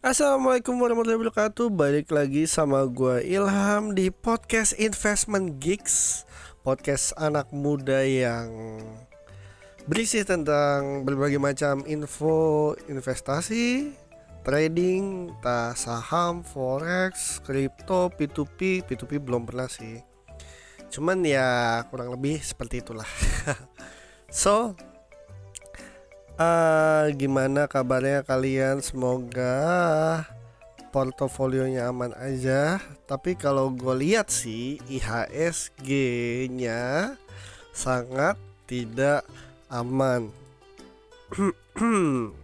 Assalamualaikum warahmatullahi wabarakatuh. Balik lagi sama gue Ilham di podcast Investment Geeks. Podcast anak muda yang berisi tentang berbagai macam info investasi Trading, entah saham, forex, kripto, P2P P2P belum pernah sih. Cuman ya kurang lebih seperti itulah. So uh, gimana kabarnya kalian? Semoga portofolionya aman aja. Tapi kalau gue lihat sih IHSG-nya sangat tidak aman.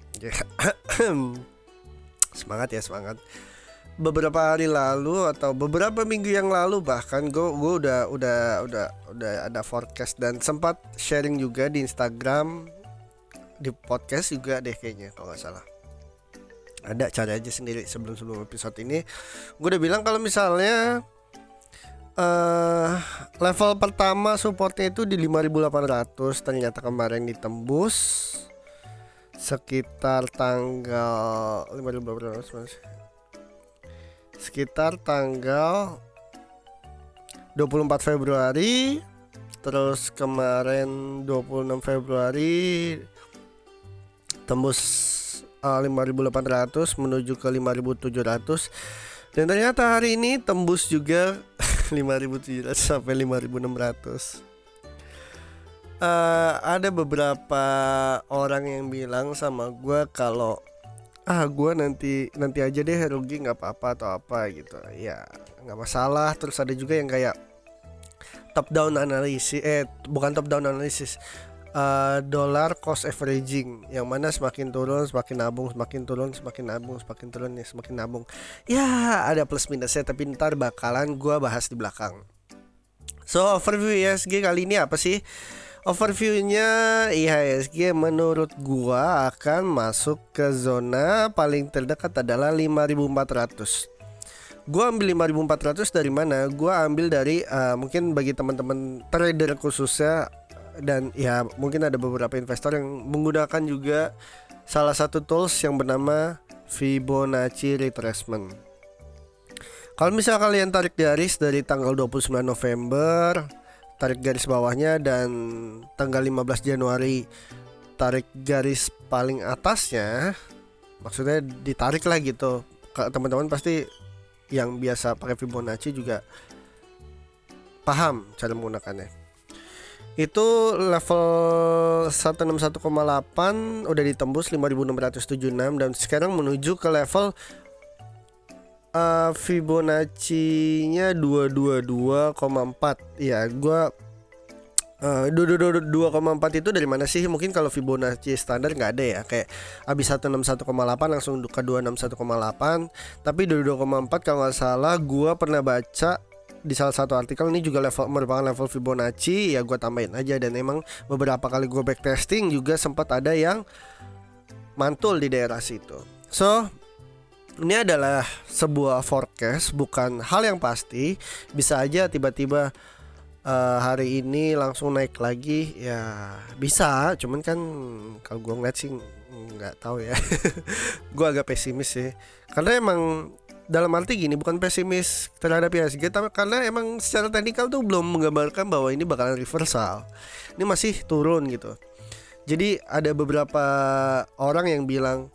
semangat ya semangat. Beberapa hari lalu atau beberapa minggu yang lalu bahkan gue gue udah udah udah udah ada forecast dan sempat sharing juga di Instagram di podcast juga deh kayaknya kalau nggak salah. Ada cari aja sendiri sebelum sebelum episode ini. Gue udah bilang kalau misalnya uh, level pertama supportnya itu di 5800 ternyata kemarin ditembus sekitar tanggal 5800 sekitar tanggal 24 Februari terus kemarin 26 Februari tembus uh, 5800 menuju ke 5700 dan ternyata hari ini tembus juga 5700 sampai 5600 Uh, ada beberapa orang yang bilang sama gue kalau ah gue nanti nanti aja deh rugi nggak apa-apa atau apa gitu. Ya nggak masalah. Terus ada juga yang kayak top down analisis eh bukan top down analisis uh, dolar cost averaging yang mana semakin turun semakin nabung semakin turun semakin nabung semakin turun ya semakin nabung. Ya ada plus minusnya tapi ntar bakalan gue bahas di belakang. So overview IHSG kali ini apa sih? Overviewnya IHSG menurut gua akan masuk ke zona paling terdekat adalah 5400 Gua ambil 5400 dari mana? Gua ambil dari uh, mungkin bagi teman-teman trader khususnya dan ya mungkin ada beberapa investor yang menggunakan juga salah satu tools yang bernama Fibonacci retracement. Kalau misalnya kalian tarik garis dari tanggal 29 November, tarik garis bawahnya dan tanggal 15 Januari tarik garis paling atasnya, maksudnya ditarik lah gitu. Teman-teman pasti yang biasa pakai Fibonacci juga paham cara menggunakannya itu level 161,8 udah ditembus 5676 dan sekarang menuju ke level uh, Fibonacci-nya 222,4 ya gua Uh, 2,4 itu dari mana sih? Mungkin kalau Fibonacci standar nggak ada ya Kayak abis 161,8 langsung ke 261,8 Tapi 22,4 kalau nggak salah Gua pernah baca di salah satu artikel ini juga level merupakan level Fibonacci ya gue tambahin aja. Dan emang beberapa kali gue backtesting juga sempat ada yang mantul di daerah situ. So ini adalah sebuah forecast bukan hal yang pasti. Bisa aja tiba-tiba uh, hari ini langsung naik lagi ya bisa. Cuman kan kalau gue ngeliat sih nggak tahu ya. Gue agak pesimis sih. Karena emang dalam arti gini bukan pesimis terhadap PSG tapi karena emang secara teknikal tuh belum menggambarkan bahwa ini bakalan reversal. Ini masih turun gitu. Jadi ada beberapa orang yang bilang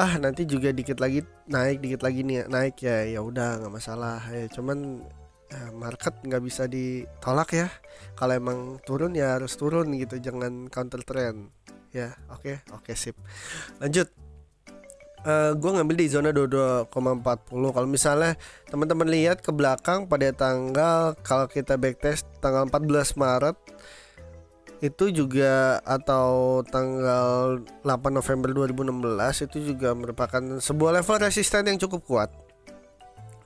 ah nanti juga dikit lagi naik dikit lagi nih naik ya. Ya udah nggak masalah. Ya cuman ya, market nggak bisa ditolak ya. Kalau emang turun ya harus turun gitu. Jangan counter trend. Ya oke okay? oke okay, sip. Lanjut uh, eh, gue ngambil di zona 22,40 kalau misalnya teman-teman lihat ke belakang pada tanggal kalau kita backtest tanggal 14 Maret itu juga atau tanggal 8 November 2016 itu juga merupakan sebuah level resisten yang cukup kuat.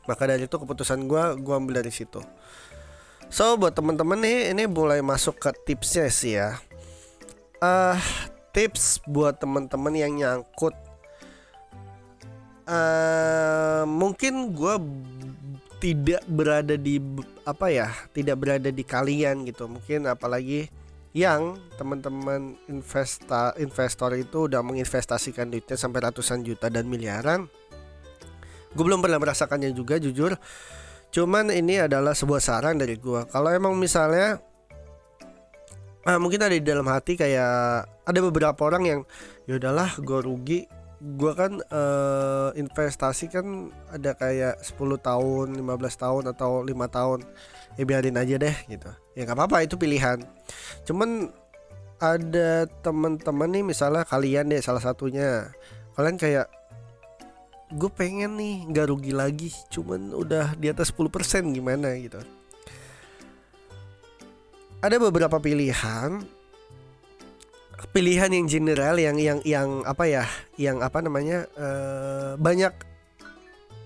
Maka dari itu keputusan gue gue ambil dari situ. So buat teman-teman nih ini mulai masuk ke tipsnya sih ya. Uh, tips buat teman-teman yang nyangkut uh, mungkin gue tidak berada di apa ya tidak berada di kalian gitu. Mungkin apalagi yang teman-teman investa investor itu udah menginvestasikan duitnya sampai ratusan juta dan miliaran. Gue belum pernah merasakannya juga jujur. Cuman ini adalah sebuah saran dari gue kalau emang misalnya ah, mungkin ada di dalam hati kayak ada beberapa orang yang ya udahlah gue rugi gue kan uh, investasi kan ada kayak 10 tahun 15 tahun atau lima tahun. Ya biarin aja deh gitu. Ya nggak apa-apa itu pilihan. Cuman ada teman-teman nih misalnya kalian deh salah satunya. Kalian kayak gue pengen nih nggak rugi lagi cuman udah di atas 10% gimana? Gitu. Ada beberapa pilihan pilihan yang general yang yang yang apa ya yang apa namanya uh, banyak.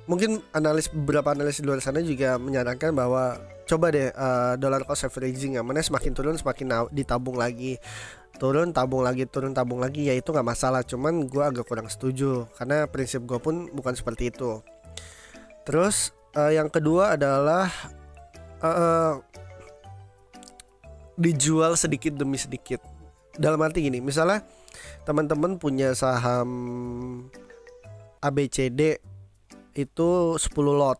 Mungkin analis beberapa analis di luar sana juga menyarankan bahwa coba deh uh, dollar cost averaging yang mana semakin turun semakin ditabung lagi. Turun tabung lagi turun tabung lagi ya itu nggak masalah. Cuman gue agak kurang setuju karena prinsip gue pun bukan seperti itu. Terus uh, yang kedua adalah uh, dijual sedikit demi sedikit dalam arti gini misalnya teman-teman punya saham ABCD itu 10 lot.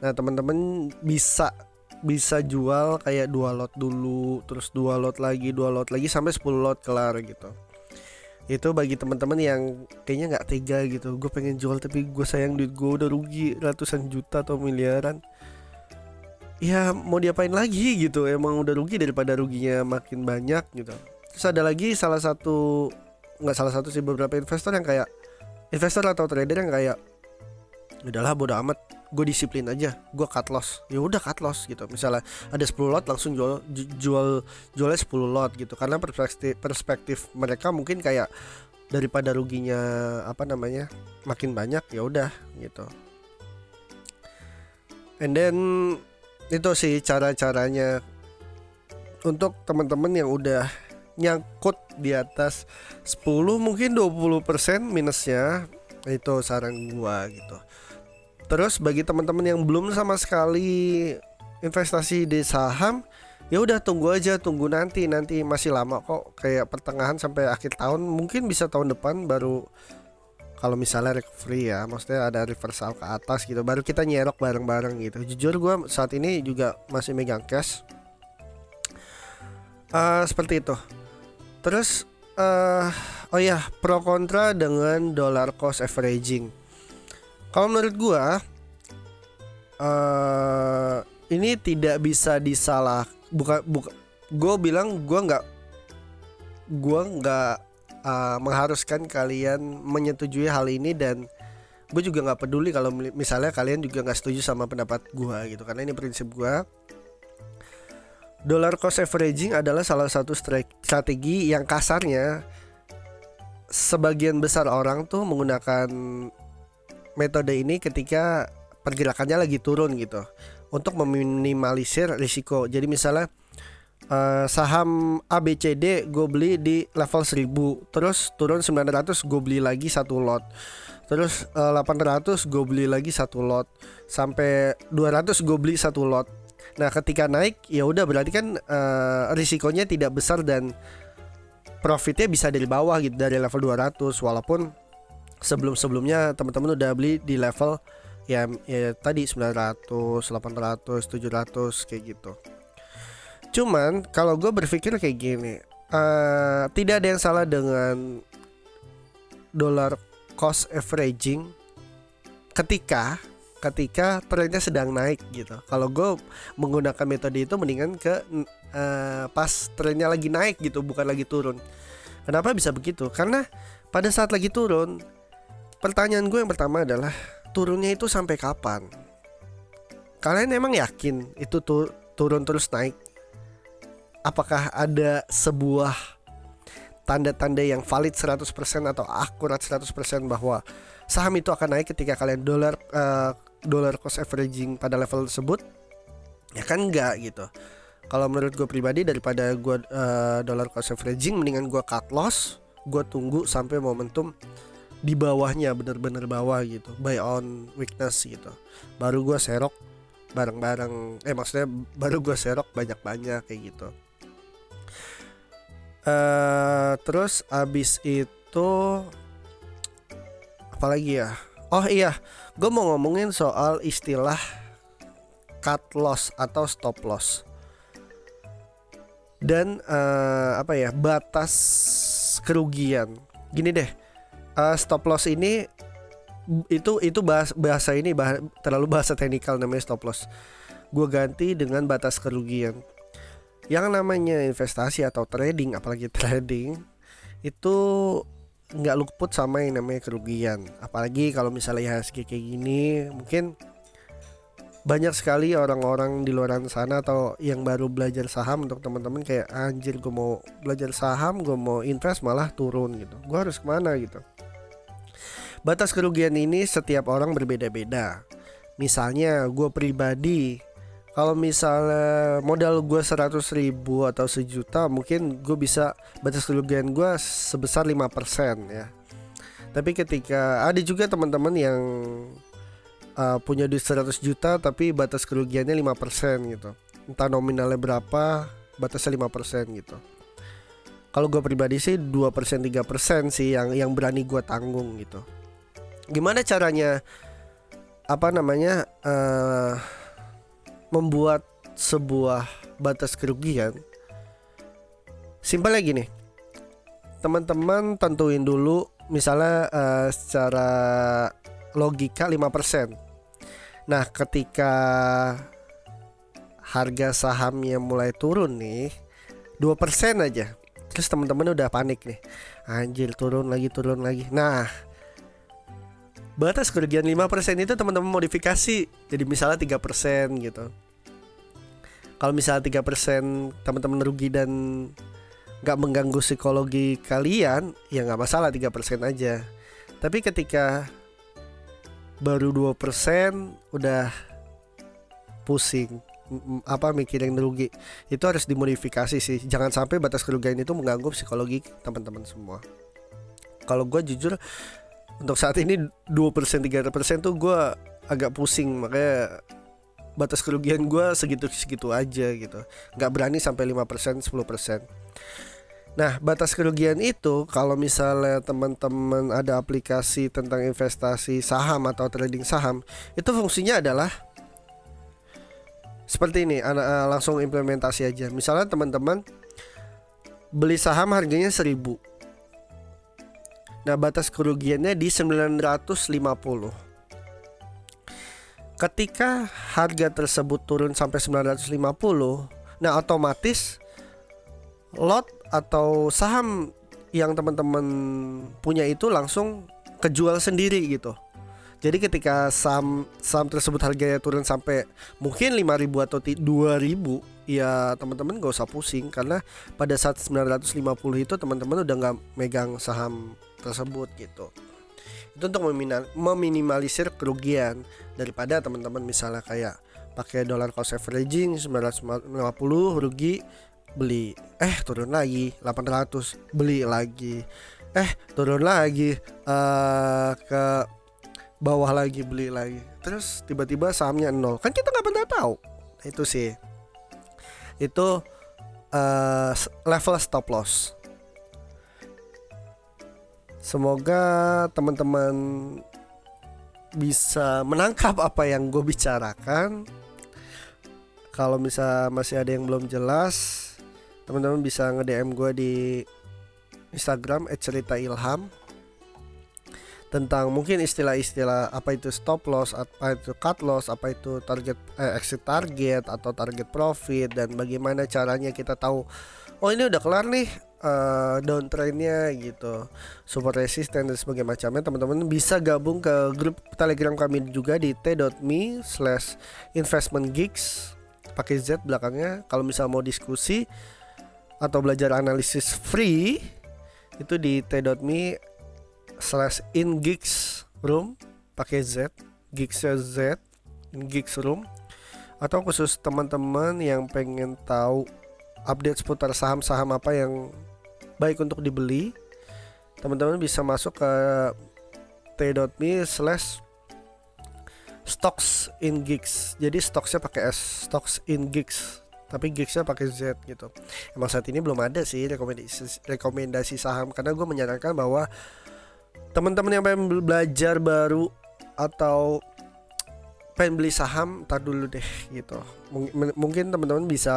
Nah teman-teman bisa bisa jual kayak dua lot dulu terus dua lot lagi dua lot lagi sampai 10 lot kelar gitu. Itu bagi teman-teman yang kayaknya nggak tega gitu. Gue pengen jual tapi gue sayang duit gue udah rugi ratusan juta atau miliaran. Ya mau diapain lagi gitu? Emang udah rugi daripada ruginya makin banyak gitu terus ada lagi salah satu nggak salah satu sih beberapa investor yang kayak investor atau trader yang kayak udahlah bodo amat gue disiplin aja gue cut loss. Ya udah cut loss gitu. Misalnya ada 10 lot langsung jual jual jualnya 10 lot gitu. Karena perspektif perspektif mereka mungkin kayak daripada ruginya apa namanya makin banyak ya udah gitu. And then itu sih cara-caranya untuk teman-teman yang udah nyangkut di atas 10 mungkin 20% minusnya itu saran gua gitu Terus bagi teman-teman yang belum sama sekali investasi di saham, ya udah tunggu aja, tunggu nanti, nanti masih lama kok kayak pertengahan sampai akhir tahun, mungkin bisa tahun depan baru kalau misalnya recovery ya, maksudnya ada reversal ke atas gitu, baru kita nyerok bareng-bareng gitu. Jujur gue saat ini juga masih megang cash. Uh, seperti itu. Terus uh, oh ya pro kontra dengan dollar cost averaging. Kalau menurut gua uh, ini tidak bisa disalah bukan buka gue bilang gua nggak gua nggak uh, mengharuskan kalian menyetujui hal ini dan gue juga nggak peduli kalau misalnya kalian juga nggak setuju sama pendapat gue gitu karena ini prinsip gue dollar cost averaging adalah salah satu strategi yang kasarnya sebagian besar orang tuh menggunakan metode ini ketika pergerakannya lagi turun gitu untuk meminimalisir risiko. Jadi misalnya uh, saham ABCD gue beli di level 1000 terus turun 900 gue beli lagi satu lot. Terus uh, eh, 800 gue beli lagi satu lot. Sampai 200 gue beli satu lot nah ketika naik ya udah berarti kan uh, risikonya tidak besar dan profitnya bisa dari bawah gitu dari level 200 walaupun sebelum-sebelumnya teman-teman udah beli di level ya, ya tadi 900, 800, 700 kayak gitu. Cuman kalau gue berpikir kayak gini, uh, tidak ada yang salah dengan dollar cost averaging ketika ketika trennya sedang naik gitu. Kalau gue menggunakan metode itu mendingan ke uh, pas trennya lagi naik gitu, bukan lagi turun. Kenapa bisa begitu? Karena pada saat lagi turun Pertanyaan gue yang pertama adalah turunnya itu sampai kapan? Kalian emang yakin itu tur turun terus naik? Apakah ada sebuah tanda-tanda yang valid 100% atau akurat 100% bahwa saham itu akan naik ketika kalian dolar uh, dollar cost averaging pada level tersebut? Ya kan enggak gitu. Kalau menurut gue pribadi daripada gue uh, dollar cost averaging mendingan gue cut loss, gue tunggu sampai momentum di bawahnya bener-bener bawah gitu buy on weakness gitu baru gue serok bareng-bareng eh maksudnya baru gue serok banyak-banyak kayak gitu uh, terus abis itu apalagi ya Oh iya, gue mau ngomongin soal istilah cut loss atau stop loss dan uh, apa ya batas kerugian. Gini deh, uh, stop loss ini itu itu bahasa, bahasa ini bah, terlalu bahasa teknikal namanya stop loss. Gue ganti dengan batas kerugian. Yang namanya investasi atau trading, apalagi trading itu nggak luput sama yang namanya kerugian. Apalagi kalau misalnya IHSG kayak gini, mungkin banyak sekali orang-orang di luar sana atau yang baru belajar saham untuk teman-teman kayak anjir gue mau belajar saham gue mau invest malah turun gitu. Gue harus ke mana? gitu. Batas kerugian ini setiap orang berbeda-beda. Misalnya gue pribadi kalau misalnya modal gue 100 ribu atau sejuta mungkin gue bisa batas kerugian gue sebesar 5% ya. Tapi ketika ada juga teman-teman yang uh, punya duit 100 juta tapi batas kerugiannya 5% gitu. Entah nominalnya berapa batasnya 5% gitu. Kalau gue pribadi sih 2% 3% sih yang yang berani gue tanggung gitu. Gimana caranya apa namanya uh, membuat sebuah batas kerugian simpel lagi nih teman-teman tentuin dulu misalnya uh, secara logika 5% Nah, ketika harga sahamnya mulai turun nih, 2% aja. Terus teman-teman udah panik nih. Anjir, turun lagi, turun lagi. Nah, batas kerugian 5% itu teman-teman modifikasi. Jadi misalnya 3% gitu. Kalau misalnya 3% teman-teman rugi dan nggak mengganggu psikologi kalian, ya nggak masalah 3% aja. Tapi ketika baru 2% udah pusing. Apa mikirin rugi. Itu harus dimodifikasi sih. Jangan sampai batas kerugian itu mengganggu psikologi teman-teman semua. Kalau gue jujur untuk saat ini 2% 3% tuh gue agak pusing makanya batas kerugian gue segitu-segitu aja gitu nggak berani sampai 5% 10% Nah, batas kerugian itu kalau misalnya teman-teman ada aplikasi tentang investasi saham atau trading saham, itu fungsinya adalah seperti ini, eh, langsung implementasi aja. Misalnya teman-teman beli saham harganya 1000. Nah, batas kerugiannya di 950. Ketika harga tersebut turun sampai 950, nah otomatis lot atau saham yang teman-teman punya itu langsung kejual sendiri gitu. Jadi ketika saham saham tersebut harganya turun sampai mungkin 5000 atau 2000 ya teman-teman gak usah pusing karena pada saat 950 itu teman-teman udah nggak megang saham tersebut gitu. Itu untuk meminimalisir kerugian daripada teman-teman misalnya kayak pakai dollar cost averaging 950 rugi beli. Eh turun lagi 800 beli lagi. Eh turun lagi uh, ke bawah lagi beli lagi. Terus tiba-tiba sahamnya nol. Kan kita nggak pernah tahu. Itu sih. Itu uh, level stop loss semoga teman-teman bisa menangkap apa yang gue bicarakan. Kalau misal masih ada yang belum jelas teman-teman bisa nge-DM gue di Instagram @cerita ilham tentang mungkin istilah-istilah apa itu stop loss, apa itu cut loss, apa itu target eh, exit target atau target profit dan bagaimana caranya kita tahu oh ini udah kelar nih uh, downtrendnya gitu. Support resisten dan sebagainya macamnya teman-teman bisa gabung ke grup telegram kami juga di t.me slash investment gigs pakai z belakangnya. Kalau misal mau diskusi atau belajar analisis free itu di t.me slash in gigs room pakai z gigs z in gigs room. Atau khusus teman-teman yang pengen tahu update seputar saham-saham apa yang baik untuk dibeli teman-teman bisa masuk ke t.me slash stocks in gigs jadi stokesnya pakai s stocks in gigs tapi gigsnya pakai Z gitu. Emang saat ini belum ada sih rekomendasi rekomendasi saham karena gue menyarankan bahwa teman-teman yang pengen belajar baru atau pengen beli saham tar dulu deh gitu. Mungkin teman-teman bisa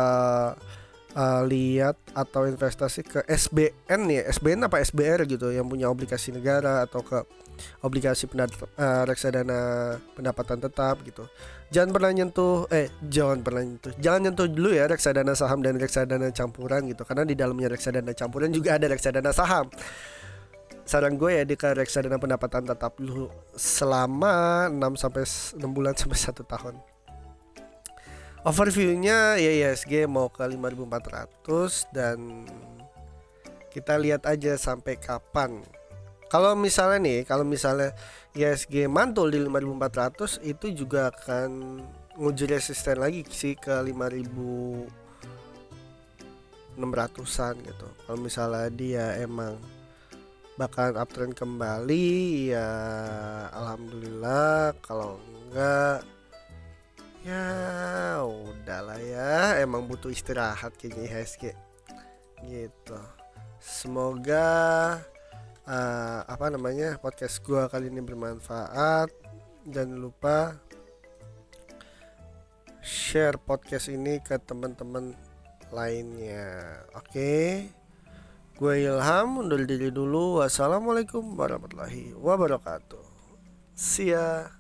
uh, lihat atau investasi ke SBN ya SBN apa SBR gitu yang punya obligasi negara atau ke obligasi uh, reksadana pendapatan tetap gitu. Jangan pernah nyentuh eh jangan pernah nyentuh jangan nyentuh dulu ya reksadana saham dan reksadana campuran gitu karena di dalamnya reksadana campuran juga ada reksadana saham. Saran gue ya di ke reksadana pendapatan tetap dulu selama 6 sampai 6 bulan sampai satu tahun overviewnya ya ISG mau ke 5400 dan kita lihat aja sampai kapan. Kalau misalnya nih kalau misalnya ISG mantul di 5400 itu juga akan nguji resisten lagi sih ke 5600an gitu. Kalau misalnya dia emang bakalan uptrend kembali ya alhamdulillah. Kalau enggak ya udahlah ya emang butuh istirahat kayaknya IHSG gitu semoga uh, apa namanya podcast gua kali ini bermanfaat jangan lupa share podcast ini ke teman-teman lainnya oke? Gue Ilham undur diri dulu. Wassalamualaikum warahmatullahi wabarakatuh. See ya.